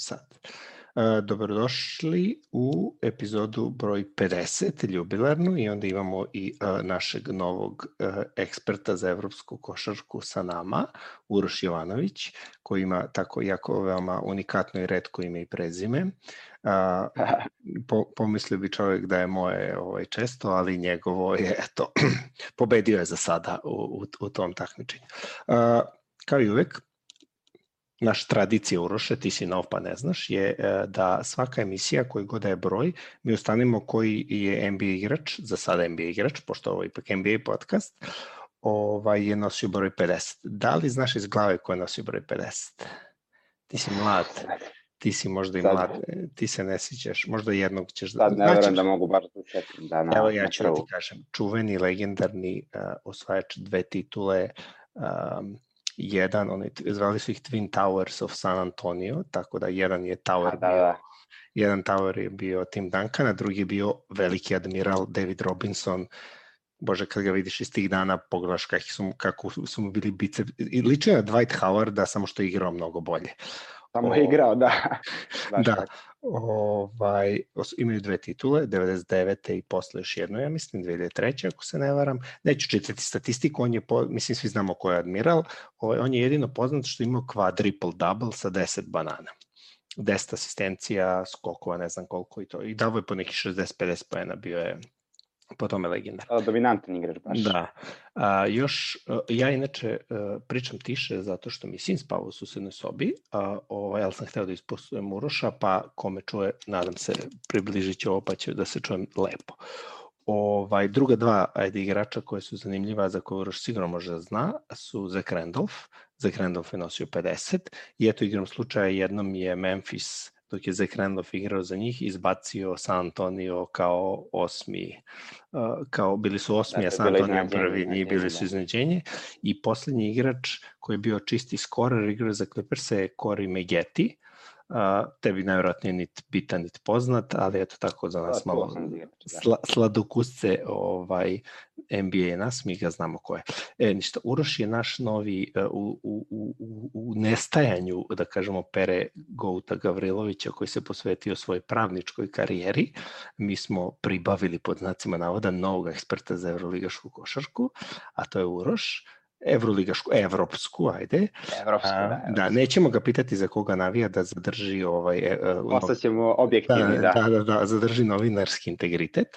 sad. E, dobrodošli u epizodu broj 50, ljubilarnu, i onda imamo i e, našeg novog e, eksperta za evropsku košarku sa nama, Uroš Jovanović, koji ima tako jako veoma unikatno i redko ime i prezime. po, pomislio bi čovjek da je moje ovaj, često, ali njegovo je, eto, pobedio je za sada u, u, u tom takmičenju. Kao i uvek, naš tradicija Uroše, ti si nov pa ne znaš, je e, da svaka emisija koji god da je broj, mi ustanimo koji je NBA igrač, za sada NBA igrač, pošto ovo je ipak NBA podcast, ovaj, je nosio broj 50. Da li znaš iz glave ko je nosio broj 50? Ti si mlad. Ti si možda i Sad, mlad, ti se ne sićaš, možda jednog ćeš da... Sad ne verujem da mogu baš da setim. Da, na, Evo ja ću da ti kažem, čuveni, legendarni uh, osvajač dve titule, um, jedan, oni, zvali su ih Twin Towers of San Antonio, tako da jedan je tower da, bio, da. jedan tower je bio Tim Duncan, a drugi je bio veliki admiral David Robinson, Bože, kad ga vidiš iz tih dana, pogledaš kako su, kako su mu bili bicep. Liče na Dwight Howarda, samo što je igrao mnogo bolje. Samo je igrao, da. da, ovaj, imaju dve titule, 99. i posle još jedno, ja mislim, 2003. ako se ne varam. Neću čitati statistiku, on je, po, mislim, svi znamo ko je admiral, ovaj, on je jedino poznat što imao quadruple double sa 10 banana. 10 asistencija, skokova, ne znam koliko i to. I davo je po neki 60-50 pojena, bio je po tome legenda. Da, dominantan igrač baš. Da. A, još, ja inače pričam tiše zato što mi sin spava u susednoj sobi, a, ovaj, ali sam hteo da ispostujem Uroša, pa kome čuje, nadam se, približit će ovo pa će da se čujem lepo. Ovaj, druga dva ajde, igrača koje su zanimljiva, za koje Uroš sigurno može da zna, su Zach Randolph. Zach Randolph je nosio 50 i eto igram slučaja jednom je Memphis dok je Zach Randolph igrao za njih, izbacio San Antonio kao osmi, uh, kao bili su osmi, a San Antonio prvi, njih bili su da. iznenađenje. I poslednji igrač koji je bio čisti skorer, igrao za Clippers je Corey Megeti, a, tebi najvjerojatnije nit bitan, nit poznat, ali eto tako za nas malo da. sla, sladokusce ovaj, NBA nas, mi ga znamo ko je. E, ništa, Uroš je naš novi uh, u, u, u, u nestajanju, da kažemo, pere Gouta Gavrilovića koji se posvetio svojoj pravničkoj karijeri. Mi smo pribavili pod znacima navoda novog eksperta za evroligašku košarku, a to je Uroš evroligašku, evropsku, ajde. Evropsku, da. Evropsku. Da, nećemo ga pitati za koga navija da zadrži ovaj... E, e Ostaćemo objektivni, da. Da, da, da, zadrži novinarski integritet.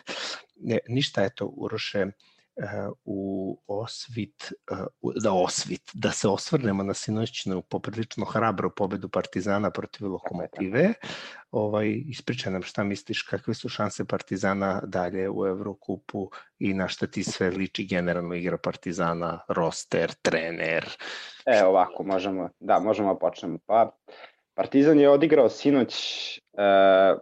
Ne, ništa, eto, Uroše, u osvit, da osvit, da se osvrnemo na sinoćnu poprilično hrabru pobedu Partizana protiv Lokomotive. Ovaj, ispričaj nam šta misliš, kakve su šanse Partizana dalje u Evrokupu i na šta ti sve liči generalno igra Partizana, roster, trener? E, ovako, možemo, da, možemo da počnemo. Pa, Partizan je odigrao sinoć, e,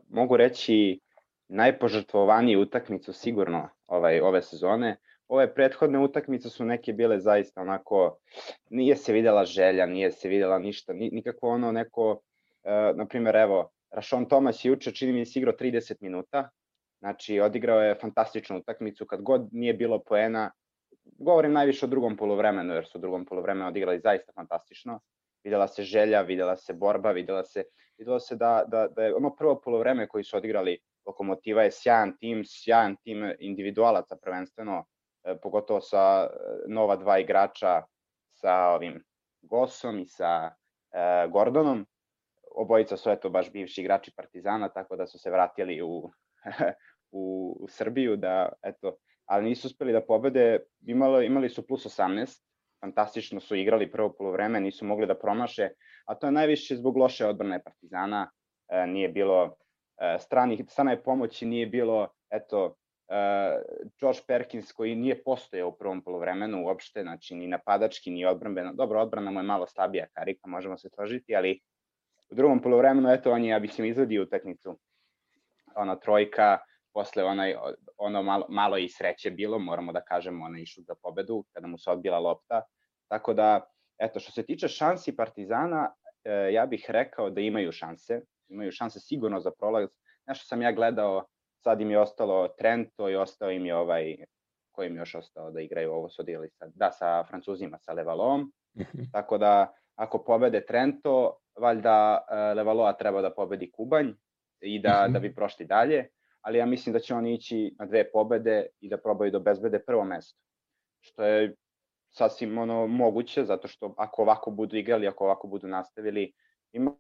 mogu reći, najpožrtvovaniju utakmicu sigurno ovaj, ove sezone ove prethodne utakmice su neke bile zaista onako, nije se videla želja, nije se videla ništa, nikako ono neko, e, na primjer, evo, Rašon Tomas juče, čini mi se, igrao 30 minuta, znači odigrao je fantastičnu utakmicu, kad god nije bilo poena, govorim najviše o drugom polovremenu, jer su u drugom polovremenu odigrali zaista fantastično, videla se želja, videla se borba, videla se, videla se da, da, da je ono prvo polovreme koji su odigrali Lokomotiva je sjajan tim, sjajan tim individualaca prvenstveno, pogotovo sa e, nova dva igrača sa ovim Gosom i sa e, Gordonom. Obojica su eto baš bivši igrači Partizana, tako da su se vratili u, u, u Srbiju, da eto, ali nisu uspeli da pobede, imali, imali su plus 18, fantastično su igrali prvo polovreme, nisu mogli da promaše, a to je najviše zbog loše odbrane Partizana, e, nije bilo e, stranih, strane pomoći, nije bilo, eto, Josh Perkins koji nije postojao u prvom polovremenu uopšte, znači ni napadački, ni odbranbeno. Dobro, odbrana mu je malo slabija karika, možemo se složiti, ali u drugom polovremenu, eto, on je, ja bih se izvadio utakmicu. Ona trojka, posle onaj, ono malo, malo i sreće bilo, moramo da kažemo, ona išao za pobedu, kada mu se odbila lopta. Tako da, eto, što se tiče šansi Partizana, e, ja bih rekao da imaju šanse, imaju šanse sigurno za prolaz. Nešto sam ja gledao sad im je ostalo Trento i ostao im je ovaj, koji im je još ostao da igraju, ovo su odigrali sa, da, sa Francuzima, sa Levalom, mhm. tako da ako pobede Trento, valjda uh, Levaloa treba da pobedi Kubanj i da, mm -hmm. da bi prošli dalje, ali ja mislim da će oni ići na dve pobede i da probaju da bezbede prvo mesto, što je sasvim ono moguće, zato što ako ovako budu igrali, ako ovako budu nastavili, ima...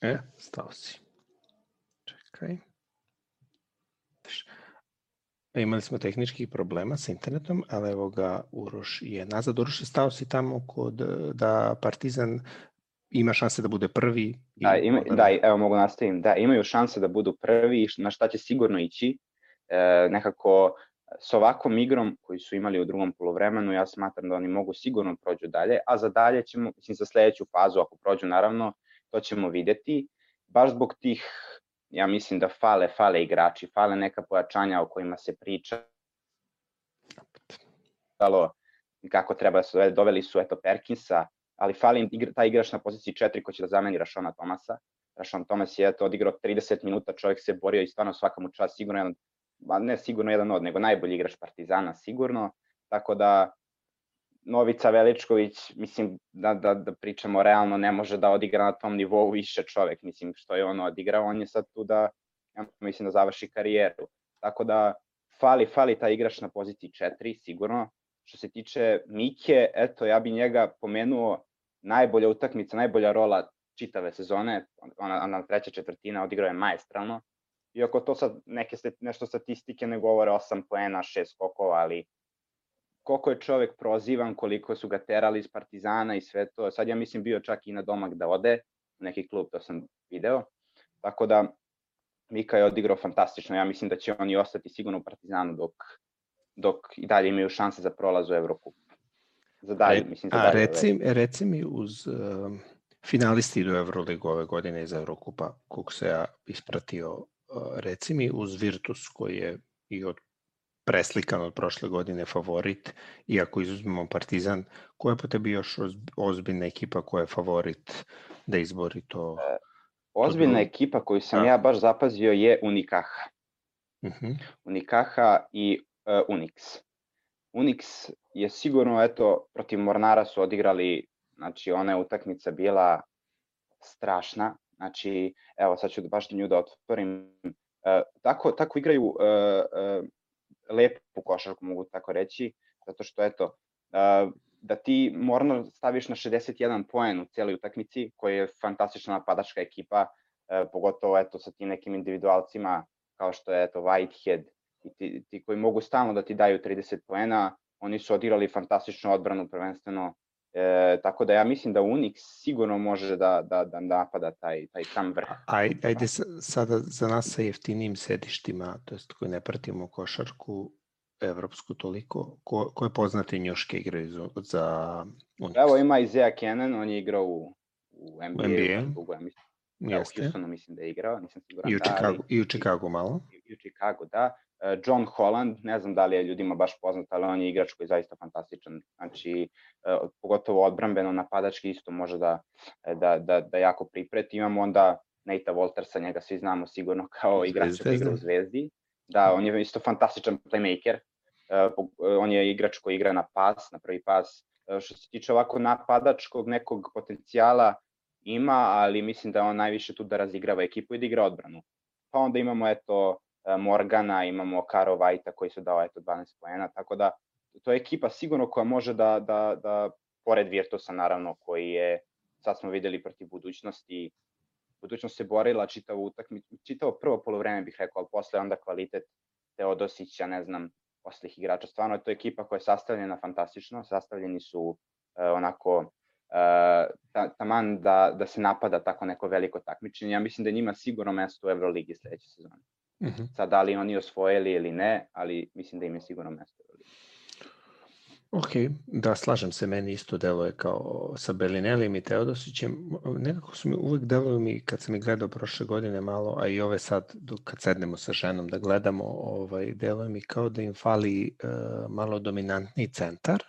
E, stao si. Čekaj. E, imali smo tehničkih problema sa internetom, ali evo ga Uroš je nazad. Uroš je stao si tamo kod da Partizan ima šanse da bude prvi. Da, ima, da, evo mogu nastavim. Da, imaju šanse da budu prvi, na šta će sigurno ići. E, nekako s ovakvom igrom koji su imali u drugom polovremenu, ja smatram da oni mogu sigurno prođu dalje, a za dalje ćemo, mislim za sledeću fazu, ako prođu naravno, to ćemo videti. Baš zbog tih, ja mislim da fale, fale igrači, fale neka pojačanja o kojima se priča. Dalo, kako treba da se doveli su eto Perkinsa, ali fali igra, taj igrač na poziciji 4 ko će da zameni Rašona Tomasa. Rašon Tomas je eto odigrao 30 minuta, čovjek se borio i stvarno svaka mu čast, sigurno jedan ne sigurno jedan od, nego najbolji igrač Partizana sigurno, tako da Novica Veličković, mislim da, da, da pričamo realno, ne može da odigra na tom nivou više čovek, mislim što je ono odigrao, on je sad tu da, ja mislim da završi karijeru. Tako da fali, fali taj igrač na poziciji 4, sigurno. Što se tiče Mike, eto, ja bi njega pomenuo najbolja utakmica, najbolja rola čitave sezone, ona, ona treća četvrtina odigrao je maestralno, iako to sad neke nešto statistike ne govore 8 poena, 6 skokova, ali koliko je čovek prozivan, koliko su ga terali iz Partizana i sve to. Sad ja mislim bio čak i na domak da ode, u neki klub, to sam video. Tako da Mika je odigrao fantastično. Ja mislim da će oni ostati sigurno u Partizanu dok, dok i dalje imaju šanse za prolaz u Evropu. Za dalje, mislim, za dalje. A reci, reci mi uz uh, finalisti idu Euroligu ove godine iz Evrokupa, koliko se ja ispratio reci mi uz Virtus koji je i od preslikan od prošle godine favorit, iako izuzmemo Partizan, koja je po tebi još ozbiljna ekipa koja je favorit da izbori to? E, ozbiljna to ekipa koju sam da. ja baš zapazio je Unikaha. Uh mhm. -huh. Unikaha i uh, Unix. Unix je sigurno, eto, protiv Mornara su odigrali, znači ona je utakmica bila strašna, Znači, evo sad ću baš nju da otvorim. E, tako, tako igraju e, e, lepu košarku, mogu tako reći, zato što eto, da ti morno staviš na 61 poen u cijeloj utakmici, koja je fantastična napadačka ekipa, e, pogotovo eto sa tim nekim individualcima kao što je eto Whitehead i ti, ti koji mogu stalno da ti daju 30 poena, oni su odigrali fantastičnu odbranu prvenstveno E, tako da ja mislim da Unix sigurno može da, da, da napada taj, taj sam vrh. Aj, ajde sada za nas sa jeftinim sedištima, to jest koji ne pratimo košarku evropsku toliko, ko, koje poznate njoške igraju za, za Unix? Evo ima Isaiah Cannon, on je igrao u, u NBA. U NBA. U, ja mislim, da, u Houstonu mislim da je igrao, nisam siguran. I u Chicago, da, ali, i u Chicago malo. I, i u Chicago, da. E, John Holland, ne znam da li je ljudima baš poznat, ali on je igrač koji je zaista fantastičan. Znači, e, pogotovo odbrambeno napadački isto može da, e, da, da, da jako pripreti. Imamo onda Nate Waltersa, njega svi znamo sigurno kao igrač koji igra u Zvezdi. Da, on je isto fantastičan playmaker. On je igrač koji igra na pas, na prvi pas. Što se tiče ovako napadačkog nekog potencijala, ima, ali mislim da on najviše tu da razigrava ekipu i da igra odbranu. Pa onda imamo eto Morgana, imamo Karo Vajta koji su dao eto 12 poena, tako da to je ekipa sigurno koja može da, da, da pored Virtusa naravno koji je, sad smo videli protiv budućnosti, budućnost se borila čitavo utakmicu, čitavo prvo polovreme bih rekao, ali posle onda kvalitet Teodosića, ne znam, oslih igrača, stvarno je to ekipa koja je sastavljena fantastično, sastavljeni su uh, onako uh, ta, taman da, da se napada tako neko veliko takmičenje. Ja mislim da njima sigurno mesto u Euroligi sledeće sezone. Mm -hmm. Sad, da li oni osvojili ili ne, ali mislim da im je sigurno mesto. Ok, da, slažem se, meni isto deluje kao sa Belinelijem i Teodosićem. Nekako su mi uvek deluju mi, kad sam ih gledao prošle godine malo, a i ove sad, dok, kad sednemo sa ženom da gledamo, ovaj, deluje mi kao da im fali uh, malo dominantni centar,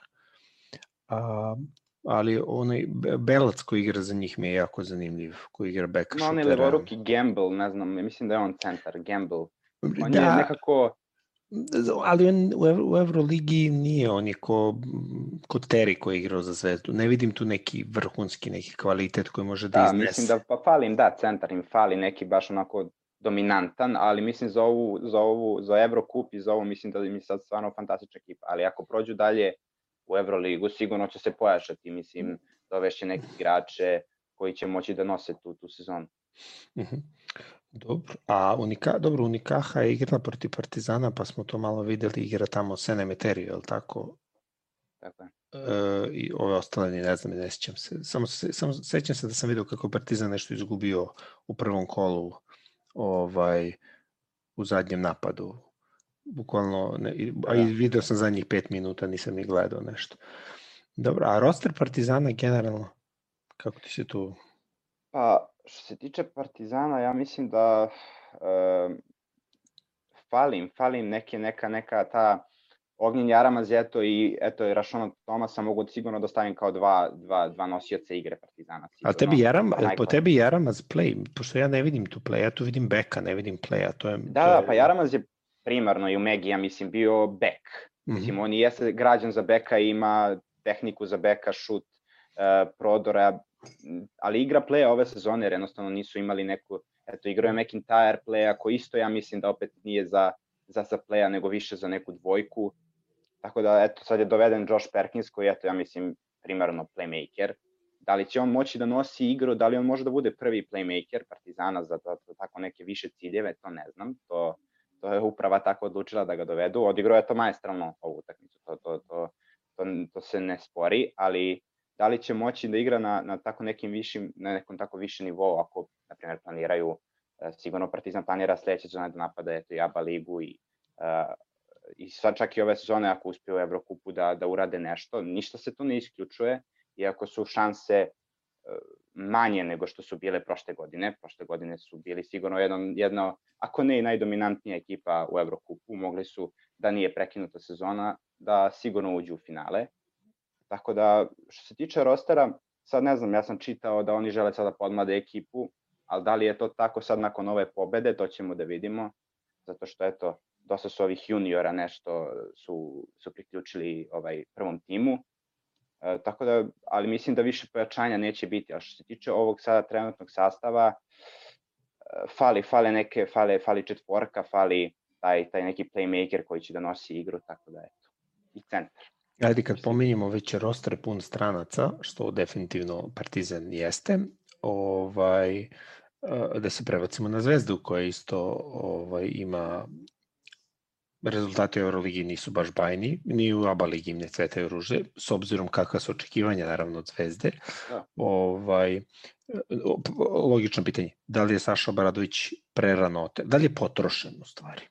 a, ali onaj Belac koji igra za njih mi je jako zanimljiv, koji igra back no, onaj levoruki Gamble, ne znam, mislim da je on centar, Gamble. On da. je nekako, ali on u, u Euroligi nije, on je ko, ko Teri koji je igrao za zvezdu. Ne vidim tu neki vrhunski, neki kvalitet koji može da, da iznese. mislim da pa fali im, da, centar im fali neki baš onako dominantan, ali mislim za ovu, za ovu, za Evrokup i za ovo mislim da mi sad stvarno fantastična ekipa, ali ako prođu dalje u Evroligu, sigurno će se pojačati, mislim, dovešće neke igrače koji će moći da nose tu, tu sezonu. Mhm. Dobro, a Unika, dobro, Unikaha je igrala protiv Partizana, pa smo to malo videli, igra tamo Sene Meterio, je li tako? Tako je. E, I ove ostale ne znam, ne sećam se. Samo, se, samo sećam se da sam video kako Partizan nešto izgubio u prvom kolu ovaj, u zadnjem napadu. Bukvalno, ne, a i video sam zadnjih pet minuta, nisam ni gledao nešto. Dobro, a roster Partizana generalno, kako ti se tu... Pa, što se tiče Partizana, ja mislim da e, falim, falim neke, neka, neka ta Ognjen Jaramaz, eto i eto i Rašona Tomasa mogu sigurno da stavim kao dva, dva, dva nosioca igre Partizana. Sigurno. A tebi Jaram, po tebi Jaramaz play, pošto ja ne vidim tu play, ja tu vidim beka, ne vidim playa, to je... Da, to je... pa Jaramaz je primarno i u Megi, ja mislim, bio bek. Mm -hmm. Mislim, on jeste građan za beka i ima tehniku za beka, šut, uh, prodora, ali igra playa ove sezone, jer jednostavno nisu imali neku, eto, igrao je McIntyre playa, koji isto ja mislim da opet nije za, za sa playa, nego više za neku dvojku. Tako da, eto, sad je doveden Josh Perkins, koji, eto, ja mislim, primarno playmaker. Da li će on moći da nosi igru, da li on može da bude prvi playmaker Partizana za, za, za tako neke više ciljeve, to ne znam. To, to je uprava tako odlučila da ga dovedu. Odigrao je to majestralno ovu utakmicu, to, to, to, to, to se ne spori, ali da li će moći da igra na, na tako nekim višim, na nekom tako višem nivou, ako, na primjer, planiraju, e, sigurno Partizan planira sledeće sezone da napada eto, i ABA ligu i, uh, i sad čak i ove sezone ako uspiju u Evrokupu da, da urade nešto, ništa se tu ne isključuje, iako su šanse uh, manje nego što su bile prošle godine. Prošle godine su bili sigurno jedno, jedno ako ne i najdominantnija ekipa u Evrokupu, mogli su da nije prekinuta sezona, da sigurno uđu u finale. Tako da, što se tiče rostera, sad ne znam, ja sam čitao da oni žele sada podmlade ekipu, ali da li je to tako sad nakon ove pobede, to ćemo da vidimo, zato što eto, dosta su ovih juniora nešto su, su priključili ovaj prvom timu, e, tako da, ali mislim da više pojačanja neće biti, a što se tiče ovog sada trenutnog sastava, e, fali, fale neke, fale, fali četvorka, fali taj, taj neki playmaker koji će da nosi igru, tako da eto, i centar. Ajde kad pominjemo već roster pun stranaca, što definitivno Partizan jeste, ovaj, eh, da se prebacimo na Zvezdu koja isto ovaj, ima rezultati u Euroligi nisu baš bajni, ni u ABA ligi im ne cvetaju ruže, s obzirom kakva su očekivanja naravno od Zvezde. Da. Ovaj, logično pitanje, da li je Saša Baradović prerano, da li je potrošen u stvari?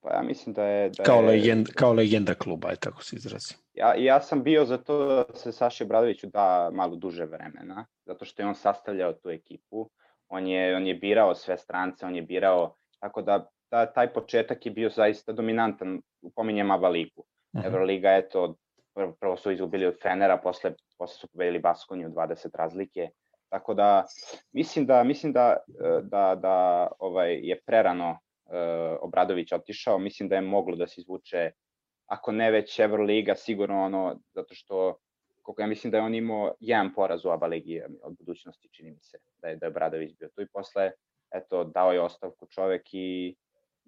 Pa ja mislim da je... Da kao, je... legenda, kao legenda kluba, je tako se izrazi. Ja, ja sam bio za to da se Saši Bradoviću da malo duže vremena, zato što je on sastavljao tu ekipu, on je, on je birao sve strance, on je birao, tako da ta, taj početak je bio zaista dominantan, upominjem Aba ligu. Uh mhm. -huh. Euroliga, eto, prvo, su izgubili od Fenera, posle, posle su pobedili Baskoniju 20 razlike, tako da mislim da mislim da da da ovaj je prerano uh, Obradović otišao, mislim da je moglo da se izvuče, ako ne već Euroliga, sigurno ono, zato što koliko ja mislim da je on imao jedan poraz u ABA ligi od budućnosti, čini mi se, da je, da je Obradović bio tu i posle, eto, dao je ostavku čovek i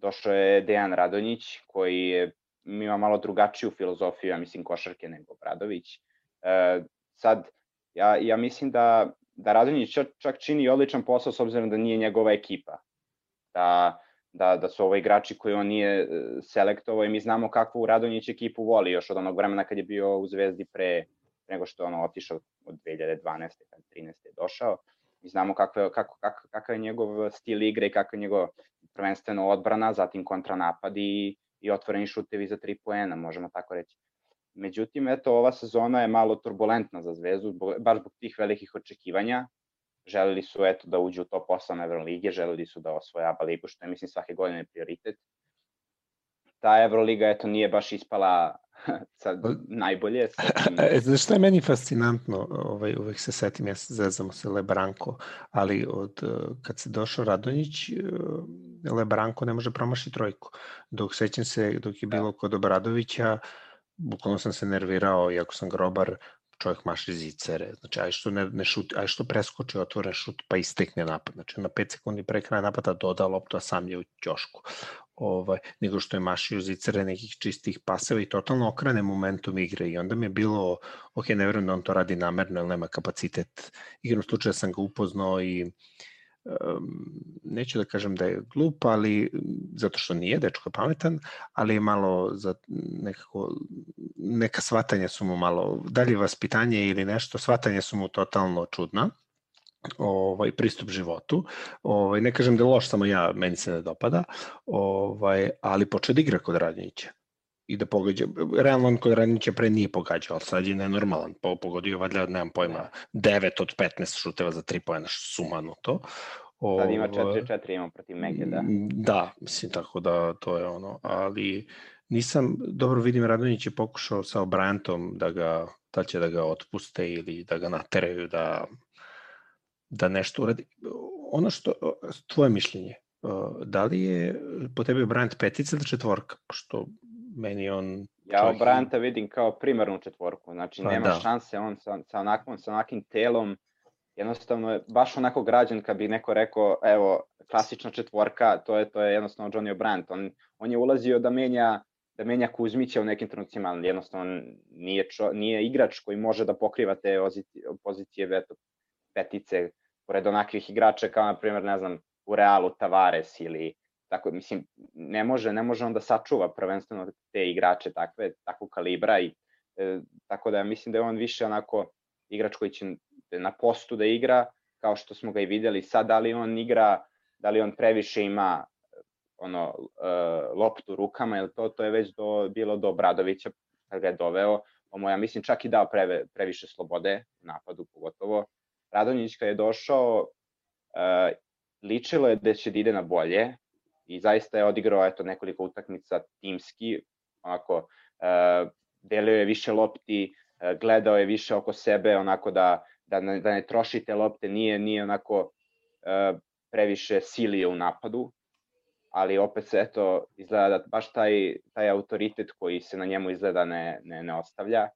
došao je Dejan Radonjić, koji je, ima malo drugačiju filozofiju, ja mislim, košarke nego Obradović. E, sad, ja, ja mislim da, da Radonjić čak, čini odličan posao s obzirom da nije njegova ekipa. Da, da, da su ovo igrači koji on nije e, selektovao i mi znamo kakvu Radonjić ekipu voli još od onog vremena kad je bio u Zvezdi pre, nego što je ono otišao od 2012. kad 13. je došao. Mi znamo kakve, kako, kako, kakav je njegov stil igre i kakav je njegov prvenstveno odbrana, zatim kontranapad i, i otvoreni šutevi za tri poena, možemo tako reći. Međutim, eto, ova sezona je malo turbulentna za Zvezdu, baš zbog tih velikih očekivanja, želeli su eto da uđu u top 8 Evrolige, želeli su da osvoje ABA ligu, što je mislim svake godine prioritet. Ta Evroliga eto nije baš ispala sad najbolje. E, znaš šta je meni fascinantno, ovaj, uvek se setim, ja se zezamo se Lebranko, ali od, kad se došao Radonjić, Lebranko ne može promašiti trojku. Dok sećam se, dok je da. bilo kod Obradovića, bukvalno sam se nervirao, iako sam grobar, čovjek maši zicere, znači aj što ne, ne šut, aj što preskoči otvoren šut pa istekne napad, znači na 5 sekundi pre kraja napada doda loptu, a sam je u ćošku ovaj, nego što je mašio zicere nekih čistih paseva i totalno okrene momentum igre i onda mi je bilo, ok, ne verujem da on to radi namerno, jer nema kapacitet. Igrom slučaja sam ga upoznao i um, neću da kažem da je glup, ali zato što nije, dečko je pametan, ali je malo za nekako, neka svatanja su mu malo, dalje vaspitanje ili nešto, svatanja su mu totalno čudna ovaj pristup životu. Ovaj ne kažem da je loš samo ja, meni se ne dopada. Ovaj ali počeo da igra kod Radnića i da pogađa. Realno on kod Radnića pre nije pogađao, ali sad je nenormalan. Po, pogodio valjda, nemam pojma, 9 od 15 šuteva za 3 poena, sumano to. Sad ima 4-4 ima protiv Mege, da. Da, mislim tako da to je ono, ali nisam, dobro vidim Radonjić je pokušao sa Obrantom da ga, da će da ga otpuste ili da ga nateraju da da nešto uradi. Ono što, tvoje mišljenje, da li je po tebi Bryant petica ili četvorka? Pošto meni on... Ja Bryanta vidim kao primarnu četvorku, znači pa, nema da. šanse on sa, sa, onakvom, sa onakim telom, jednostavno je baš onako građan kad bi neko rekao, evo, klasična četvorka, to je to je jednostavno Johnny Brandt. On, on je ulazio da menja da menja Kuzmića u nekim trenucima, ali jednostavno nije, čo, nije igrač koji može da pokriva te pozicije veto, petice pored onakvih igrača kao na primjer, ne znam, u Realu Tavares ili tako, mislim, ne može, ne može on da sačuva prvenstveno te igrače takve, takvog kalibra i e, tako da mislim da je on više onako igrač koji će na postu da igra, kao što smo ga i videli sad, da li on igra, da li on previše ima ono e, loptu rukama, ili to, to je već do, bilo do Bradovića kad ga je doveo, on ja mislim čak i dao preve, previše slobode napadu pogotovo, Radonjić kad je došao, uh, ličilo je da će da ide na bolje i zaista je odigrao eto, nekoliko utakmica timski, onako, uh, delio je više lopti, uh, gledao je više oko sebe, onako da, da, ne, da ne troši te lopte, nije, nije onako uh, previše silije u napadu, ali opet se eto izgleda da baš taj, taj autoritet koji se na njemu izgleda ne, ne, ne ostavlja.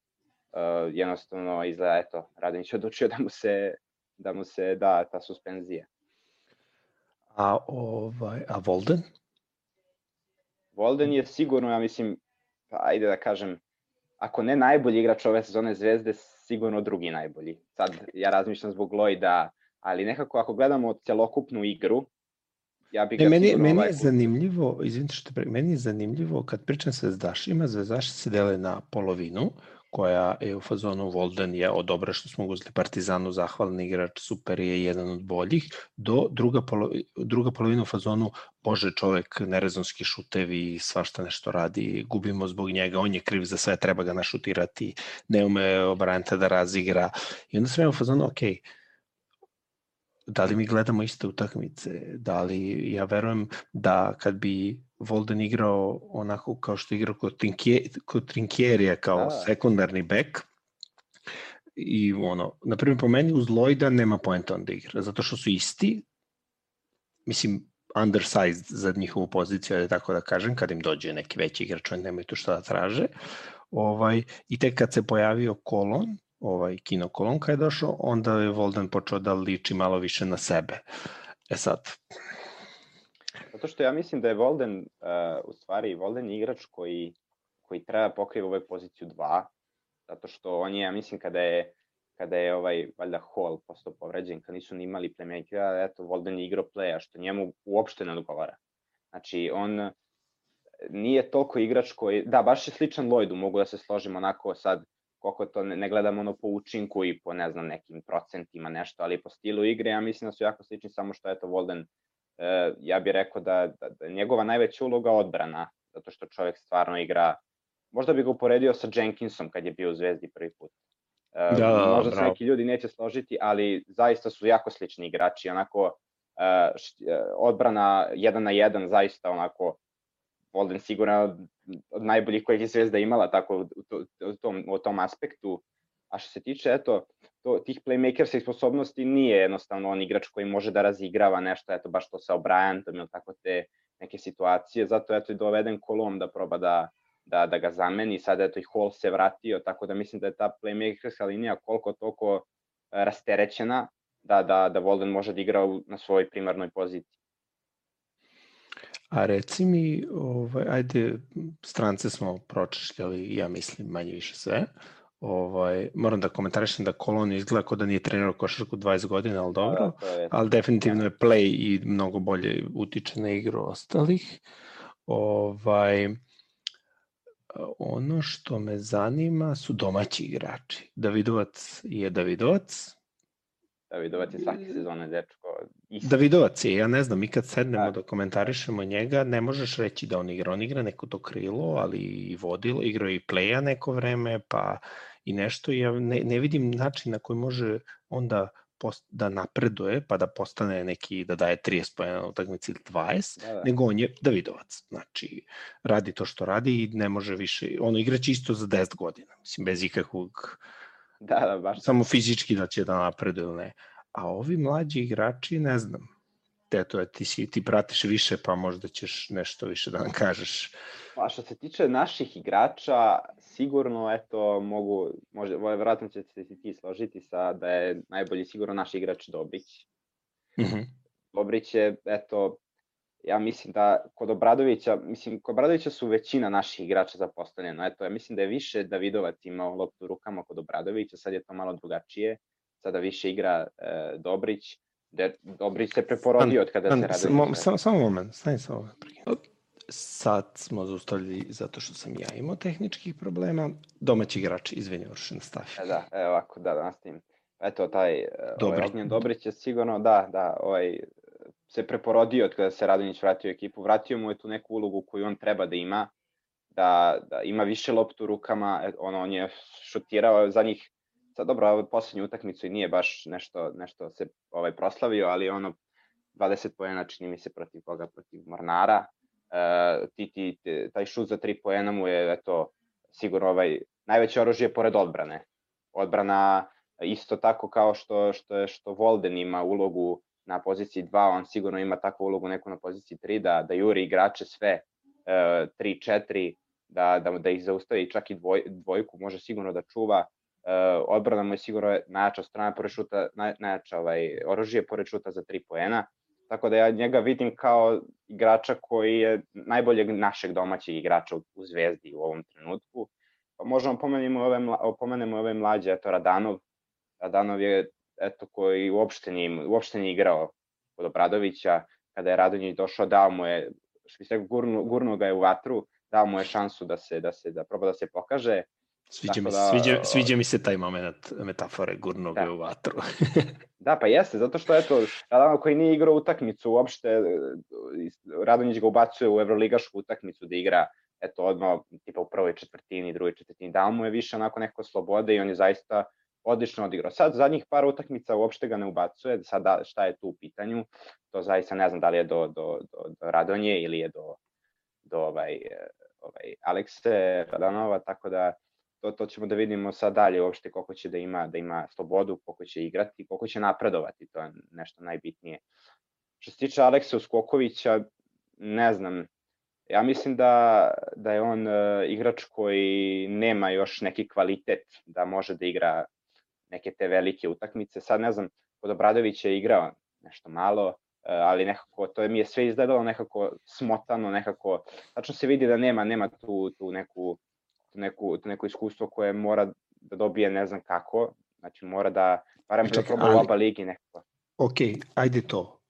Uh, jednostavno izgleda, eto, Radinić odlučio da mu se da mu se da ta suspenzija. A, ovaj, a Volden? Volden je sigurno, ja mislim, pa ajde da kažem, ako ne najbolji igrač ove sezone Zvezde, sigurno drugi najbolji. Sad ja razmišljam zbog Lloyda, ali nekako ako gledamo celokupnu igru, ja bih ga ne, meni, meni ovaj... je zanimljivo, izvinite što pre, meni je zanimljivo kad pričam sa zvezdašima, zvezdaši se dele na polovinu, koja je u fazonu Volden je od dobra što smo uzeli Partizanu, zahvalni igrač, super je jedan od boljih, do druga, polo, druga polovina u fazonu bože čovek, nerezonski šutevi, svašta nešto radi, gubimo zbog njega, on je kriv za sve, treba ga našutirati, ne ume obranite da razigra. I onda sve u fazonu, okej, okay, da li mi gledamo iste utakmice, da li ja verujem da kad bi Volden igrao onako kao što igrao kod, Trinkje, kod Trinkjerija kao da. sekundarni bek, i ono, na primjer po meni uz Lloyda nema poenta on da igra, zato što su isti, mislim, undersized za njihovu poziciju, da tako da kažem, kad im dođe neki veći igrač, oni nemaju tu šta da traže. Ovaj, I tek kad se pojavio Kolon, ovaj Kino Kolonka je došao, onda je Volden počeo da liči malo više na sebe. E sad... Zato što ja mislim da je Volden, uh, u stvari, Volden je igrač koji, koji treba pokriva ovaj poziciju 2, zato što on je, ja mislim, kada je kada je ovaj, valjda Hall postao povređen, kad nisu ni imali playmakera, eto, Volden je igrao playa, što njemu uopšte ne odgovara. Znači, on nije toliko igrač koji, da, baš je sličan Lloydu, mogu da se složim onako sad, koliko to ne, ne gledamo ono po učinku i po ne znam nekim procentima nešto, ali po stilu igre ja mislim da su jako slični samo što je to Volden e, ja bih rekao da, da, da njegova najveća uloga odbrana, zato što čovjek stvarno igra, možda bi ga uporedio sa Jenkinsom kad je bio u Zvezdi prvi put. E, da, da, možda bravo. se neki ljudi neće složiti, ali zaista su jako slični igrači, onako e, št, e, odbrana jedan na jedan zaista onako Volden sigurno od najboljih kojih je Zvezda imala tako u, to, u, tom, u tom aspektu, A što se tiče, eto, to, tih playmakerskih sposobnosti nije jednostavno on igrač koji može da razigrava nešto, eto, baš to sa O'Brientom ili tako te neke situacije, zato eto i doveden kolom da proba da, da, da ga zameni, sada eto i Hall se vratio, tako da mislim da je ta playmakerska linija koliko toliko e, rasterećena da, da, da Volden može da igra na svojoj primarnoj poziciji. A reci mi, ovaj, ajde, strance smo pročešljali, ja mislim, manje više sve. Ovaj, moram da komentarišem da Kolon izgleda kao da nije trenirao košarku 20 godina, ali dobro, da, je, ali definitivno je play i mnogo bolje utiče na igru ostalih. Ovaj, ono što me zanima su domaći igrači. Davidovac je Davidovac, Davidovac je svake sezone dečko. Isti. Davidovac je, ja ne znam, mi kad sednemo da. da komentarišemo njega, ne možeš reći da on igra, on igra neko to krilo, ali i vodilo, igra i playa neko vreme, pa i nešto, ja ne, ne vidim način na koji može onda post, da napreduje, pa da postane neki, da daje 30 pojena na utakmici ili 20, da, da. nego on je Davidovac. Znači, radi to što radi i ne može više, ono igraće isto za 10 godina, mislim, bez ikakvog Da, da, baš. Samo fizički da će da napreduje ili ne. A ovi mlađi igrači, ne znam, te to je, ti, si, ti pratiš više, pa možda ćeš nešto više da nam kažeš. Pa što se tiče naših igrača, sigurno, eto, mogu, može, vratno će se ti složiti sa da je najbolji sigurno naš igrač Dobrić. Mm -hmm. Dobrić je, eto, ja mislim da kod Obradovića, mislim, kod Obradovića su većina naših igrača zapostavljena. Eto, ja mislim da je više Davidovac imao loptu rukama kod Obradovića, sad je to malo drugačije. Sada više igra e, Dobrić. De, Dobrić se preporodio od kada an, se radi. Samo, samo, samo moment, stani samo moment. Sad smo zaustavili zato što sam ja imao tehničkih problema. Domaći igrač, izvini, Uršen, stavi. E, da, evo ovako, da, da nastavim. Eto, taj e, Dobri. ovaj, Ognjen Dobrić je sigurno, da, da, ovaj, se preporodio od kada se Radonjić vratio u ekipu, vratio mu je tu neku ulogu koju on treba da ima, da, da ima više loptu u rukama, e, ono, on je šutirao za njih, sad dobro, ovo poslednju utakmicu i nije baš nešto, nešto se ovaj, proslavio, ali ono, 20 pojena čini mi se protiv koga, protiv Mornara, e, ti, ti, taj šut za 3 pojena mu je, eto, sigurno ovaj, najveće oružje pored odbrane. Odbrana isto tako kao što, što, je, što Volden ima ulogu na poziciji 2, on sigurno ima takvu ulogu neku na poziciji 3, da, da juri igrače sve 3-4, e, da, da, da ih zaustavi čak i dvoj, dvojku, može sigurno da čuva. Uh, odbrana mu je sigurno najjača strana pored šuta, naj, najjača ovaj, oružje pored šuta za 3 poena. Tako da ja njega vidim kao igrača koji je najboljeg našeg domaćeg igrača u, Zvezdi u ovom trenutku. Pa možemo pomenemo ove, pomenemo ove mlađe, eto Radanov. Radanov je eto, koji uopšte nije, uopšte nije igrao kod Obradovića, kada je Radonjić došao, dao mu je, što bi se gurnu ga je u vatru, dao mu je šansu da se, da se, da proba da se pokaže. Sviđa mi, da, sviđa, sviđa mi se taj moment metafore gurnu da. u vatru. da, pa jeste, zato što eto, Radonjić koji nije igrao utakmicu uopšte, Radonjić ga ubacuje u evroligašku utakmicu da igra eto odmah tipa u prvoj četvrtini, drugoj četvrtini, dao mu je više onako neko slobode i on je zaista odlično odigrao. Sad zadnjih par utakmica uopšte ga ne ubacuje, sada šta je tu u pitanju, to zaista ne znam da li je do, do, do, do Radonje ili je do, do ovaj, ovaj Alekse Radanova, tako da to, to ćemo da vidimo sad dalje uopšte koliko će da ima, da ima slobodu, koliko će igrati, koliko će napredovati, to je nešto najbitnije. Što se tiče Aleksa Uskokovića, ne znam, ja mislim da, da je on uh, igrač koji nema još neki kvalitet da može da igra neke te velike utakmice. Sad ne znam, kod Obradovića je igrao nešto malo, eh, ali nekako to mi je sve izgledalo nekako smotano, nekako tačno se vidi da nema nema tu tu neku neku tu neko iskustvo koje mora da dobije ne znam kako. Znači mora da barem da proba u oba ligi nekako. Ok, ajde to.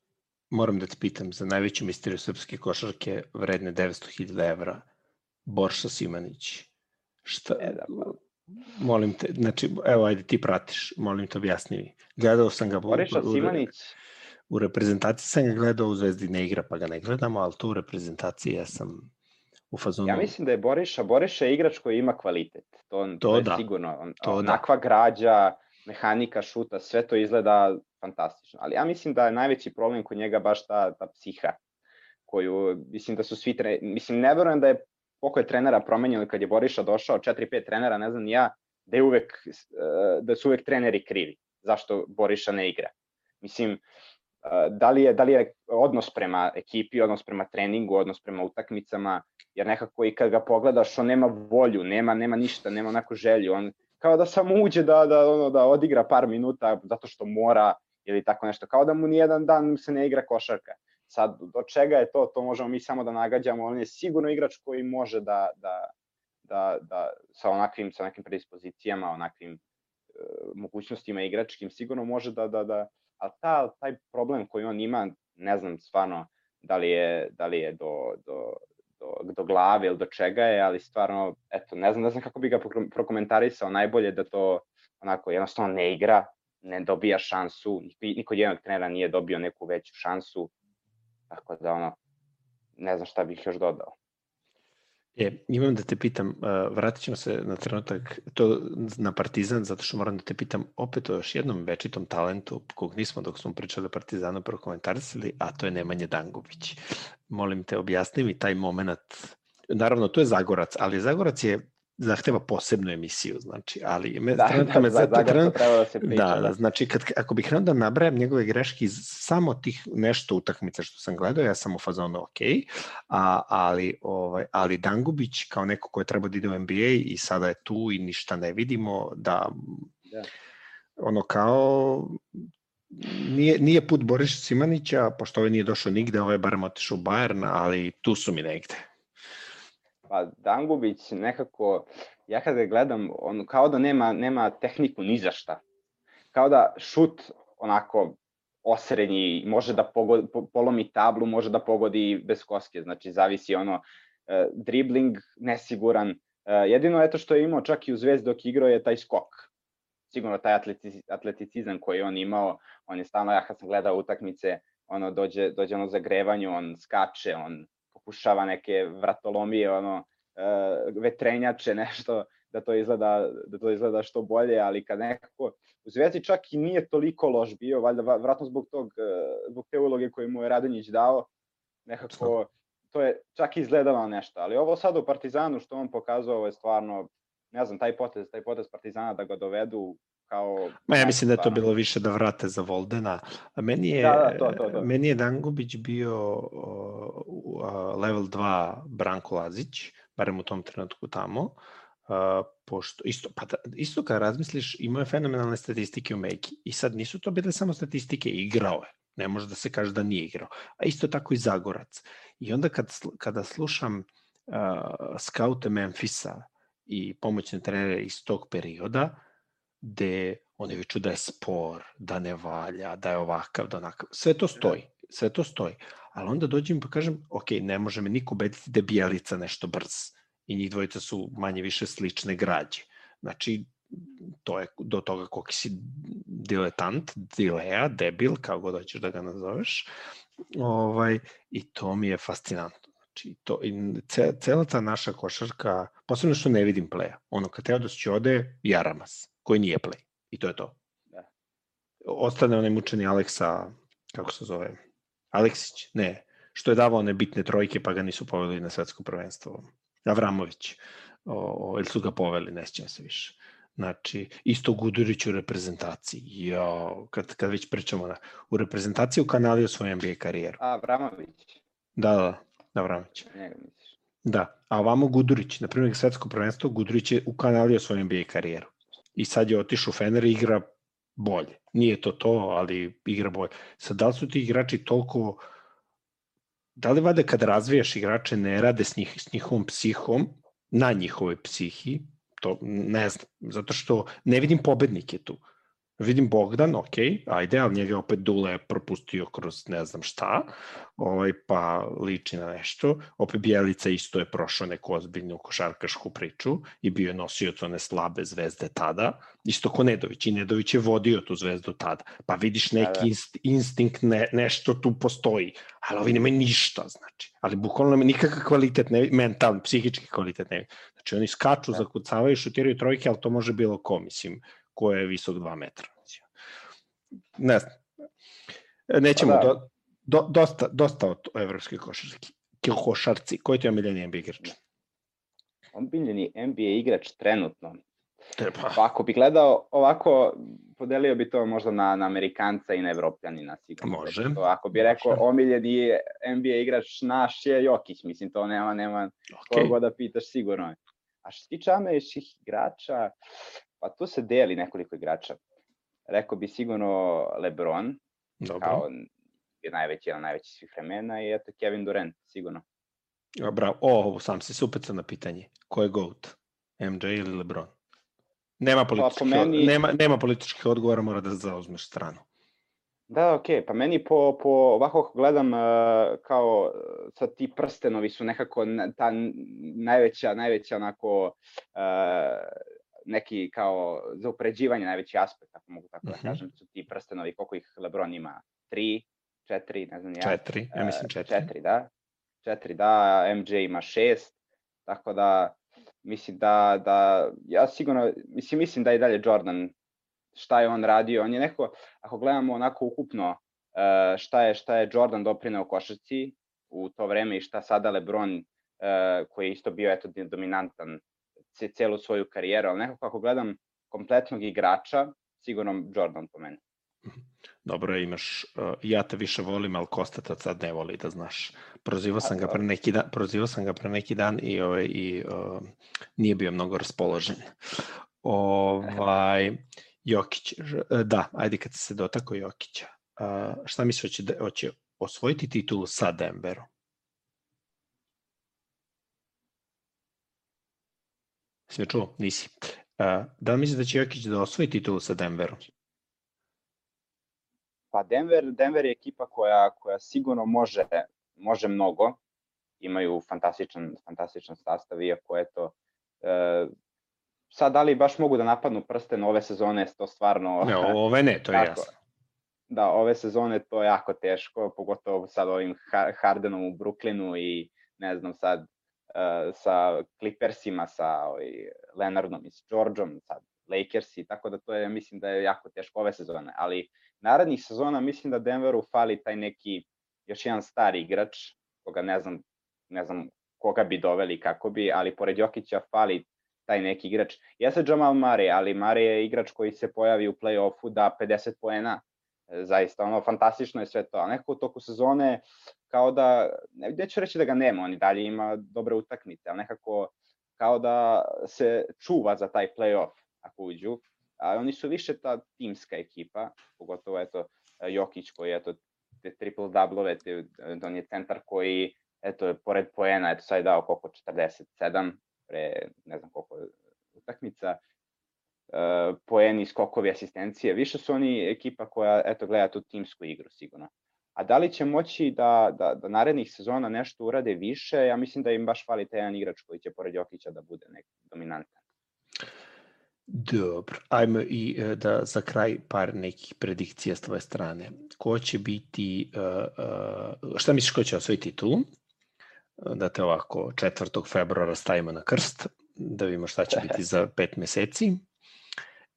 Moram da te pitam za najveću misteriju srpske košarke vredne 900.000 evra. Borša Simanić. Šta, e, da, pa. Molim te, znači, evo, ajde, ti pratiš, molim te, objasni mi. Gledao sam ga... Boriša u, Simanić. U reprezentaciji sam ga gledao, u Zvezdi ne igra, pa ga ne gledamo, ali tu u reprezentaciji ja sam u fazonu... Ja mislim da je Boriša, Boriša je igrač koji ima kvalitet. To, to, to je da. sigurno. On, to da. onakva da. građa, mehanika šuta, sve to izgleda fantastično. Ali ja mislim da je najveći problem kod njega baš ta, ta psiha koju, mislim da su svi, tre... mislim, ne verujem da je koliko je trenera promenjeno kad je Boriša došao, 4-5 trenera, ne znam ja, da, je uvek, da su uvek treneri krivi zašto Boriša ne igra. Mislim, da li, je, da li je odnos prema ekipi, odnos prema treningu, odnos prema utakmicama, jer nekako i kad ga pogledaš, on nema volju, nema, nema ništa, nema onako želju, on kao da samo uđe da, da, ono, da odigra par minuta zato što mora ili tako nešto, kao da mu nijedan dan se ne igra košarka. Sad, do čega je to, to možemo mi samo da nagađamo, on je sigurno igrač koji može da, da, da, da sa onakvim, sa nekim predispozicijama, onakvim uh, mogućnostima igračkim, sigurno može da, da, da, a ta, taj problem koji on ima, ne znam stvarno da li je, da li je do, do, do, do glave ili do čega je, ali stvarno, eto, ne znam, ne znam kako bi ga prokomentarisao, najbolje da to onako jednostavno ne igra, ne dobija šansu, niko jednog trenera nije dobio neku veću šansu, tako da ono, ne znam šta bih još dodao. E, imam da te pitam, vratit ćemo se na trenutak to na Partizan, zato što moram da te pitam opet o još jednom večitom talentu kog nismo dok smo pričali o Partizanu prokomentarisali, a to je Nemanja Dangubić. Molim te, objasni mi taj moment. Naravno, to je Zagorac, ali Zagorac je zahteva posebnu emisiju, znači, ali me, da, trenutno da, me zato trenutno, treba da se priča. Da, da, znači, kad, ako bih krenuo da nabrajam njegove greške iz samo tih nešto utakmica što sam gledao, ja sam u fazonu ok, a, ali, ovaj, ali Dangubić kao neko ko je trebao da ide u NBA i sada je tu i ništa ne vidimo, da, da. ono kao nije, nije put Boriša Simanića, pošto ovaj nije došao nigde, ovaj je barem otišao u Bayern, ali tu su mi negde. Pa Dangubić nekako, ja kada gledam, on kao da nema, nema tehniku ni za šta. Kao da šut onako osrednji, može da pogodi, polomi tablu, može da pogodi bez koske, znači zavisi ono, uh, dribling nesiguran, uh, jedino eto što je imao čak i u Zvezdi dok igrao je taj skok, sigurno taj atletici, atleticizam koji on imao, on je stalno, ja kad sam gledao utakmice, ono dođe, dođe ono zagrevanju, on skače, on pokušava neke vratolomije, ono, e, vetrenjače, nešto, da to izgleda da to izgleda što bolje, ali kad nekako u Zvezdi čak i nije toliko loš bio, valjda vratno zbog tog e, zbog te uloge koju mu je Radonjić dao, nekako to je čak izgledalo nešto, ali ovo sad u Partizanu što on pokazao je stvarno ne znam, taj potez, taj potez Partizana da ga dovedu kao... Ma ja mislim da je to bilo više da vrate za Voldena. A meni je, da, da, to, to, to. meni je Dangubić bio uh, level 2 Branko Lazić, barem u tom trenutku tamo. Uh, pošto isto pa da, isto kad razmisliš imao je fenomenalne statistike u Meki i sad nisu to bile samo statistike igrao je ne može da se kaže da nije igrao a isto tako i Zagorac i onda kad, kada slušam uh, skaute Memfisa i pomoćne trenere iz tog perioda, gde oni viču da je spor, da ne valja, da je ovakav, da onakav. Sve to stoji, sve to stoji. Ali onda dođem pa kažem, ok, ne može me niko ubediti da je Bijelica nešto brz. I njih dvojica su manje više slične građe. Znači, to je do toga koliko si diletant, dileja, debil, kao god hoćeš da ga nazoveš. Ovaj, I to mi je fascinantno. Znači, to, i cela ta naša košarka, posebno što ne vidim pleja, ono kad Teodos će ode, Jaramas, koji nije play. I to je to. Da. Ostane onaj mučeni Aleksa, kako se zove, Aleksić, ne, što je davao one bitne trojke pa ga nisu poveli na svetsko prvenstvo. Avramović, o, o, ili su ga poveli, ne sjećam se više. Znači, isto Gudurić u reprezentaciji. Jo, kad, kad već pričamo na, u reprezentaciji u kanali u svojoj NBA karijeru. A, Avramović. Da, da. Navramić. Njega misliš. Da, a ovamo Gudurić, na primjer svetsko prvenstvo, Gudurić je ukanalio svoju NBA karijeru. I sad je otišao Fener i igra bolje. Nije to to, ali igra bolje. Sad, da li su ti igrači toliko... Da li vade kad razvijaš igrače ne rade s, njih, s njihovom psihom, na njihovoj psihi, to ne znam, zato što ne vidim pobednike tu. Vidim Bogdan, ok, ajde, ali njega opet Dule propustio kroz ne znam šta, ovaj, pa liči na nešto. Opet Bjelica isto je prošao neku ozbiljnu košarkašku priču i bio je nosioc one slabe zvezde tada. Isto ko Nedović i Nedović je vodio tu zvezdu tada. Pa vidiš da, neki inst, instinkt, ne, nešto tu postoji, ali ovi nemaju ništa, znači. Ali bukvalno nikakav kvalitet, ne, mentalni, psihički kvalitet ne. Znači oni skaču, da. zakucavaju, šutiraju trojke, ali to može bilo ko, mislim ko je visok 2 metra. Ne znam. Nećemo, pa da. do, do, dosta, dosta od evropske košarki. Košarci, koji ti je omiljeni NBA igrač? Omiljeni NBA igrač trenutno. Treba. Pa ako bi gledao ovako, podelio bi to možda na, na Amerikanca i na Evropljanina sigurno. Može. To, ako bi rekao Može. omiljeni NBA igrač naš je Jokić, mislim to nema, nema Okay. koga da pitaš sigurno je. A što se tiče američkih igrača, pa tu se deli nekoliko igrača. Rekao bi sigurno LeBron, Dobro. kao je najveći, jedan najveći svih vremena i eto Kevin Durant, sigurno. A, Bravo. O, sam se supecao na pitanje. Ko je GOAT? MJ ili LeBron? Nema političkih, meni- nema, nema političkih odgovora, mora da zauzmeš stranu. Da, okej, pa meni po, po ovako gledam uh, kao sad ti prstenovi su nekako na- ta najveća, najveća onako uh, neki kao za upređivanje najveći aspekt, ako mogu tako da Mhm. kažem, su ti prstenovi, koliko ih Lebron ima, tri, četiri, ne znam ja. Četiri, ja mislim E, četiri. Četiri, da. Četiri, da, MJ ima šest, tako da mislim da, da ja sigurno, mislim, mislim da i dalje Jordan šta je on radio, on je neko, ako gledamo onako ukupno e, šta je, šta je Jordan doprineo košarci u to vreme i šta sada LeBron, e, koji je isto bio eto dominantan celu svoju karijeru, ali nekako ako gledam kompletnog igrača, sigurno Jordan po meni. Dobro, imaš, uh, ja te više volim, ali Kosta te od sad ne voli, da znaš. Prozivao sam ga A, pre neki dan, prozivao sam ga pre neki dan i, ovaj, i uh, nije bio mnogo raspoložen. Ovaj, Jokić, e, da, ajde kad se dotako Jokića. Uh, šta misliš, hoće, da, hoće osvojiti titulu sa Denverom? Si me čuo? Nisi. Uh, da li misliš da će Jokić da osvoji titulu sa Denverom? Pa Denver, Denver je ekipa koja, koja sigurno može, može mnogo. Imaju fantastičan, fantastičan sastav, iako je to... E, sad, da li baš mogu da napadnu prsten ove sezone, to stvarno... Ne, ove ne, to je Tako. jasno. Da, ove sezone to je jako teško, pogotovo sad ovim Ha- Hardenom u Brooklynu i ne znam sad sa Clippersima, sa ovaj, Leonardom i s Georgeom, sad Lakersi, tako da to je, mislim da je jako teško ove sezone, ali narednih sezona mislim da Denveru fali taj neki još jedan stari igrač, koga ne znam, ne znam koga bi doveli, kako bi, ali pored Jokića fali taj neki igrač. Jeste Jamal Murray, ali Murray je igrač koji se pojavi u play-offu da 50 poena, E, zaista ono fantastično je sve to, a nekako u toku sezone kao da, ne, neću reći da ga nema, on i dalje ima dobre utakmice, ali nekako kao da se čuva za taj play-off ako uđu, a oni su više ta timska ekipa, pogotovo eto Jokić koji eto te triple doublove, te, on je centar koji eto pored poena, eto sad je dao koliko 47 pre ne znam koliko utakmica, uh, poeni, skokovi, asistencije. Više su oni ekipa koja eto gleda tu timsku igru sigurno. A da li će moći da, da, da narednih sezona nešto urade više, ja mislim da im baš fali taj jedan igrač koji će pored Jokića da bude nek dominantan. Dobro, ajmo i e, da za kraj par nekih predikcija s tvoje strane. Ko će biti, uh, uh, šta misliš ko će osvojiti titulu? Da te ovako 4. februara stavimo na krst, da vidimo šta će biti za pet meseci.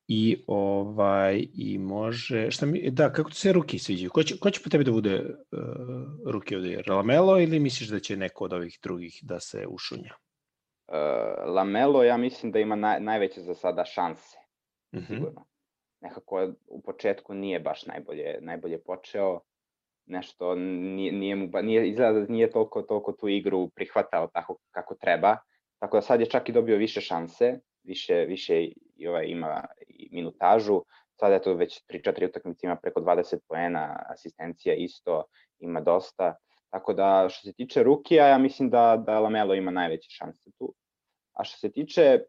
I ovaj i može, šta mi, da, kako ti se ruki sviđaju? Ko će, ko će po tebi da bude uh, ruki ovde? Lamelo ili misliš da će neko od ovih drugih da se ušunja? Uh, Lamelo ja mislim da ima naj, najveće za sada šanse, Uh -huh. sigurno. Nekako u početku nije baš najbolje, najbolje počeo, nešto nije, nije mu, ba- nije, izgleda da nije toliko, toliko tu igru prihvatao tako kako treba, tako da sad je čak i dobio više šanse, više, više i ovaj, ima i minutažu, sad je to već 3-4 utakmice ima preko 20 poena, asistencija isto ima dosta, tako da što se tiče Rukija, ja mislim da, da Lamelo ima najveće šanse tu. A što se tiče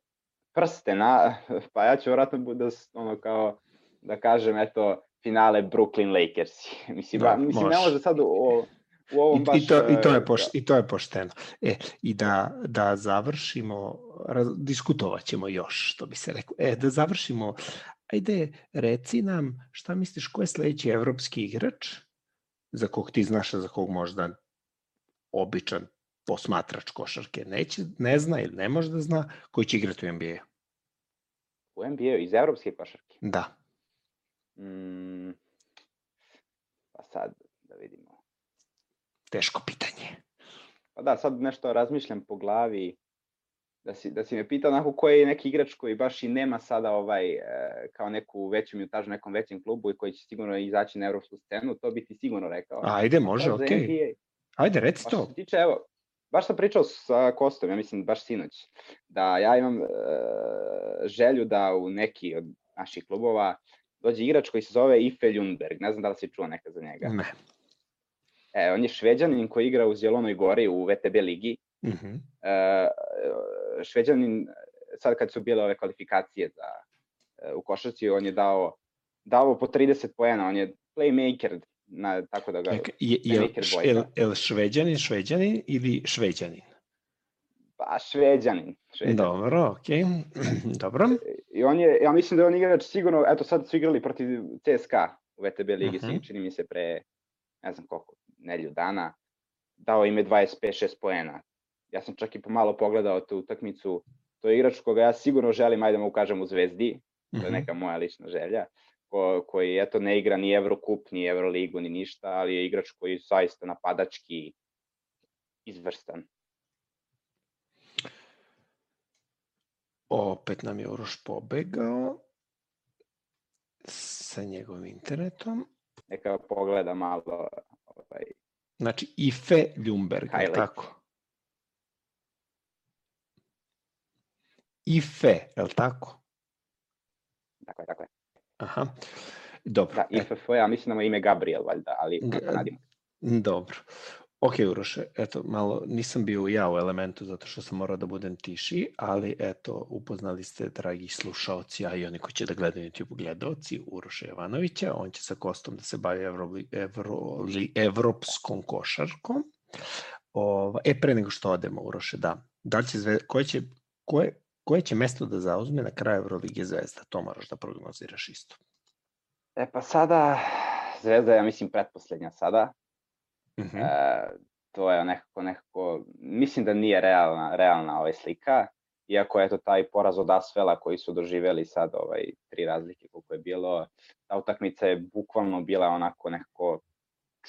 prstena, pa ja ću vjerojatno bude ono kao da kažem eto finale Brooklyn Lakersi. mislim, Da, ba, mislim ne može. sad u, u ovom I, baš... i, to, I to e, je poš, i to je pošteno. E, i da, da završimo, raz, diskutovat ćemo još, što bi se rekao. E, da završimo, ajde, reci nam šta misliš, ko je sledeći evropski igrač za kog ti znaš, za kog možda običan posmatrač košarke neće, ne zna ili ne može da zna, koji će igrati u NBA. U NBA iz evropske košarke. Da. Mm, pa sad da. Teško pitanje. Pa da, sad nešto razmišljam po glavi. da si, da si me pitao onako koji je neki igrač koji baš i nema sada ovaj, e, kao neku veću minutažu nekom većem klubu i koji će sigurno izaći na evropsku scenu, to bi ti sigurno rekao. Ajde, može, okej. Okay. Ajde, reci to. Što se tiče, evo, baš sam pričao sa Kostom, ja mislim baš sinoć, da ja imam e, želju da u neki od naših klubova dođe igrač koji se zove Ife Ljunberg, ne znam da li si čuo nekad za njega. Ne. E, on je šveđanin koji igra u Zjelonoj gori u VTB ligi. Uh -huh. e, šveđanin, sad kad su bile ove kvalifikacije za, e, u košarci, on je dao, dao po 30 poena, on je playmaker, na, tako da ga... Je, je, je, je, je šveđanin, šveđanin ili šveđanin? Pa šveđanin. šveđanin. Dobro, okej. Okay. Dobro. I on je, ja mislim da je on igrač sigurno, eto sad su igrali protiv CSKA u VTB ligi, uh -huh. čini mi se pre, ne znam koliko, nelju dana, dao ime 25-6 poena. Ja sam čak i pomalo pogledao tu utakmicu, to je igrač koga ja sigurno želim, ajde da mu kažem u Zvezdi, to je neka moja lična želja, ko, koji eto ne igra ni Evrokup, ni Evroligu, ni ništa, ali je igrač koji zaista napadački izvrstan. Opet nam je Uroš pobegao sa njegovim internetom. Neka pogleda malo. Ovaj, znači, Ife Ljumberg, je tako? Ife, je li tako? Tako je, tako je. Aha, dobro. Da, IFF, ja mislim da mu ime Gabriel, valjda, ali nadimo. Dobro. Ok, Uroše, eto, malo nisam bio ja u elementu zato što sam morao da budem tiši, ali eto, upoznali ste, dragi slušaoci, a i oni koji će da gledaju YouTube gledalci, Uroše Jovanovića, on će sa Kostom da se bavi evro, evro, evropskom košarkom. Ova, e, pre nego što odemo, Uroše, da, da će zve, koje će, koje, koje će mesto da zauzme na kraju Evrolige Zvezda? To moraš da prognoziraš isto. E pa sada, Zvezda ja mislim pretposlednja sada. Uh mhm. -huh. e, to je nekako, nekako, mislim da nije realna, realna ovaj slika, iako je to taj poraz od Asvela koji su doživeli sad ovaj, tri razlike koliko je bilo, ta utakmica je bukvalno bila onako nekako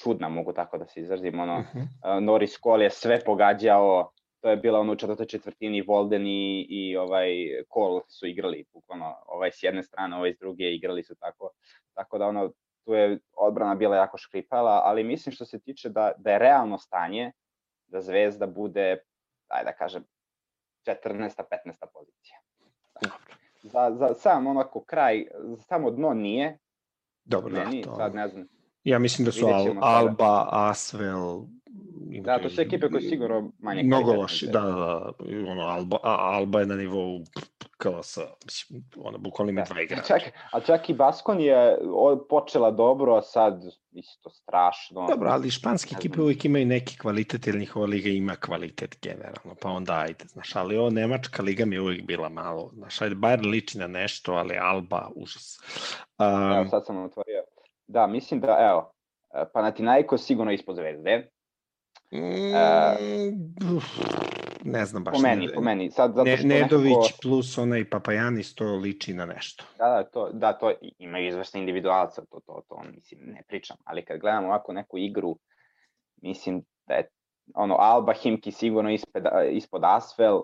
čudna, mogu tako da se izrazim, ono, uh mhm. -huh. Norris Cole je sve pogađao, to je bila ono u četvrtoj četvrtini Volden i, i ovaj Cole su igrali bukvalno ovaj s jedne strane, ovaj s druge igrali su tako, tako da ono tu je odbrana bila jako škripala, ali mislim što se tiče da, da je realno stanje da Zvezda bude, ajde da kažem, 14. 15. pozicija. Za, za sam onako kraj, samo dno nije, Dobro, meni, da, to... sad ne znam. Ja mislim da su Al, Alba, Asvel, Da, to su ekipe koje sigurno manje Mnogo loši, da, da, da, ono, Alba, Alba je na nivou kao sa, mislim, ono, bukvalno ima da. dva igrača. Čak, a čak i Baskon je počela dobro, a sad isto strašno. Dobro, ali španske ekipe uvijek imaju neki kvalitet, jer njihova liga ima kvalitet generalno, pa onda ajde, znaš, ali ovo Nemačka liga mi je uvijek bila malo, znaš, ajde, Bayern liči na nešto, ali Alba, užas. Um, evo, sad sam otvorio. Da, mislim da, evo, Panathinaikos sigurno ispod zvezde, Mm, ne znam baš. Po meni, ne, po meni. Sad, zato što Nedović nekako... plus onaj Papajanis to liči na nešto. Da, da, to, da, to ima izvršne individualca, to, to, to, mislim, ne pričam. Ali kad gledamo ovako neku igru, mislim da je ono, Alba, Himki sigurno ispod, ispod Asfel,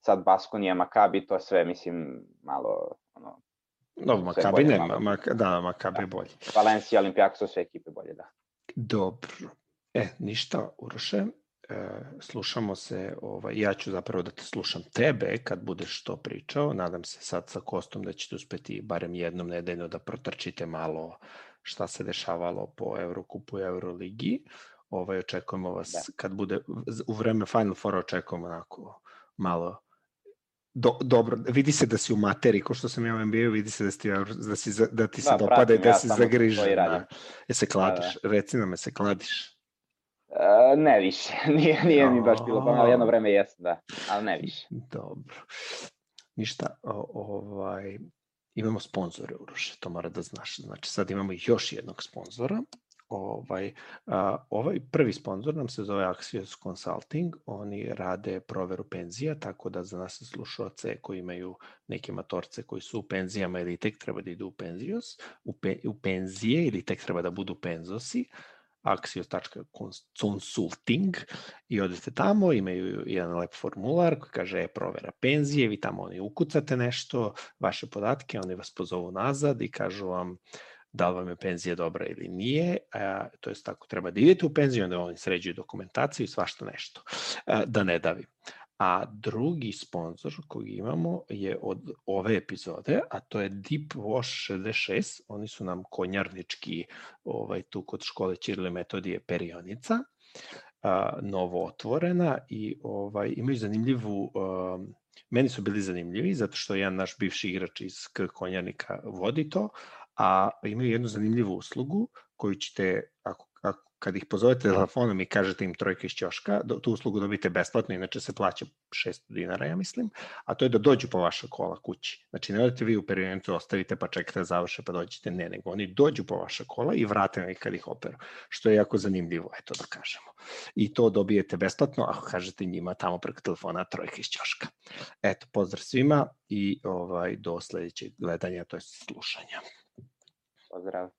sad Baskonija, Makabi, to sve, mislim, malo, ono, No, Makabi ne, mak, da, Makabi da. bolje. Valencija, Olimpijakos, sve ekipe bolje, da. Dobro. E, ništa, Uroše, slušamo se, ovaj, ja ću zapravo da te slušam tebe kad budeš to pričao, nadam se sad sa Kostom da ćete uspeti barem jednom nedeljno da protrčite malo šta se dešavalo po Eurokupu i Euroligi. Ovaj, očekujemo vas da. kad bude u vreme Final Four očekujemo onako malo do, dobro, vidi se da si u materiji, ko što sam ja u NBA, vidi se da, si, da, si, da ti se da, dopada i da ja si zagrižen. Da, je se kladiš, da, da. reci nam, je se kladiš. Uh, ne više, nije, nije mi baš bilo pomalo, jedno vreme jeste, da, ali ne više. Dobro. Ništa, o, ovaj, imamo sponzore, Uroše, to mora da znaš. Znači, sad imamo još jednog sponzora. Ovaj, a, ovaj prvi sponzor nam se zove Axios Consulting, oni rade proveru penzija, tako da za nas slušalce koji imaju neke matorce koji su u penzijama ili tek treba da idu u penzijos, u, pe, u penzije ili tek treba da budu penzosi, axios.consulting i odete tamo, imaju jedan lep formular koji kaže e, provera penzije, vi tamo oni ukucate nešto, vaše podatke, oni vas pozovu nazad i kažu vam da li vam je penzija dobra ili nije, a, to je tako treba da idete u penziju, onda oni sređuju dokumentaciju i svašta nešto, a, da ne davim. A drugi sponsor koji imamo je od ove epizode, a to je Deep Wash 66. Oni su nam konjarnički ovaj, tu kod škole Čirili metodije perionica, a, novo otvorena i ovaj, imaju zanimljivu um, meni su bili zanimljivi zato što jedan naš bivši igrač iz K konjarnika vodi to, a imaju jednu zanimljivu uslugu koju ćete, ako kad ih pozovete telefonom i kažete im trojka iz ćoška, tu uslugu dobite besplatno, inače se plaća 600 dinara, ja mislim, a to je da dođu po vaša kola kući. Znači, ne odete vi u periodicu, ostavite pa čekate da završe pa dođete, ne, nego oni dođu po vaša kola i vrate na kad ih operu, što je jako zanimljivo, eto da kažemo. I to dobijete besplatno ako kažete njima tamo preko telefona trojka iz ćoška. Eto, pozdrav svima i ovaj, do sledećeg gledanja, to je slušanja. Pozdrav.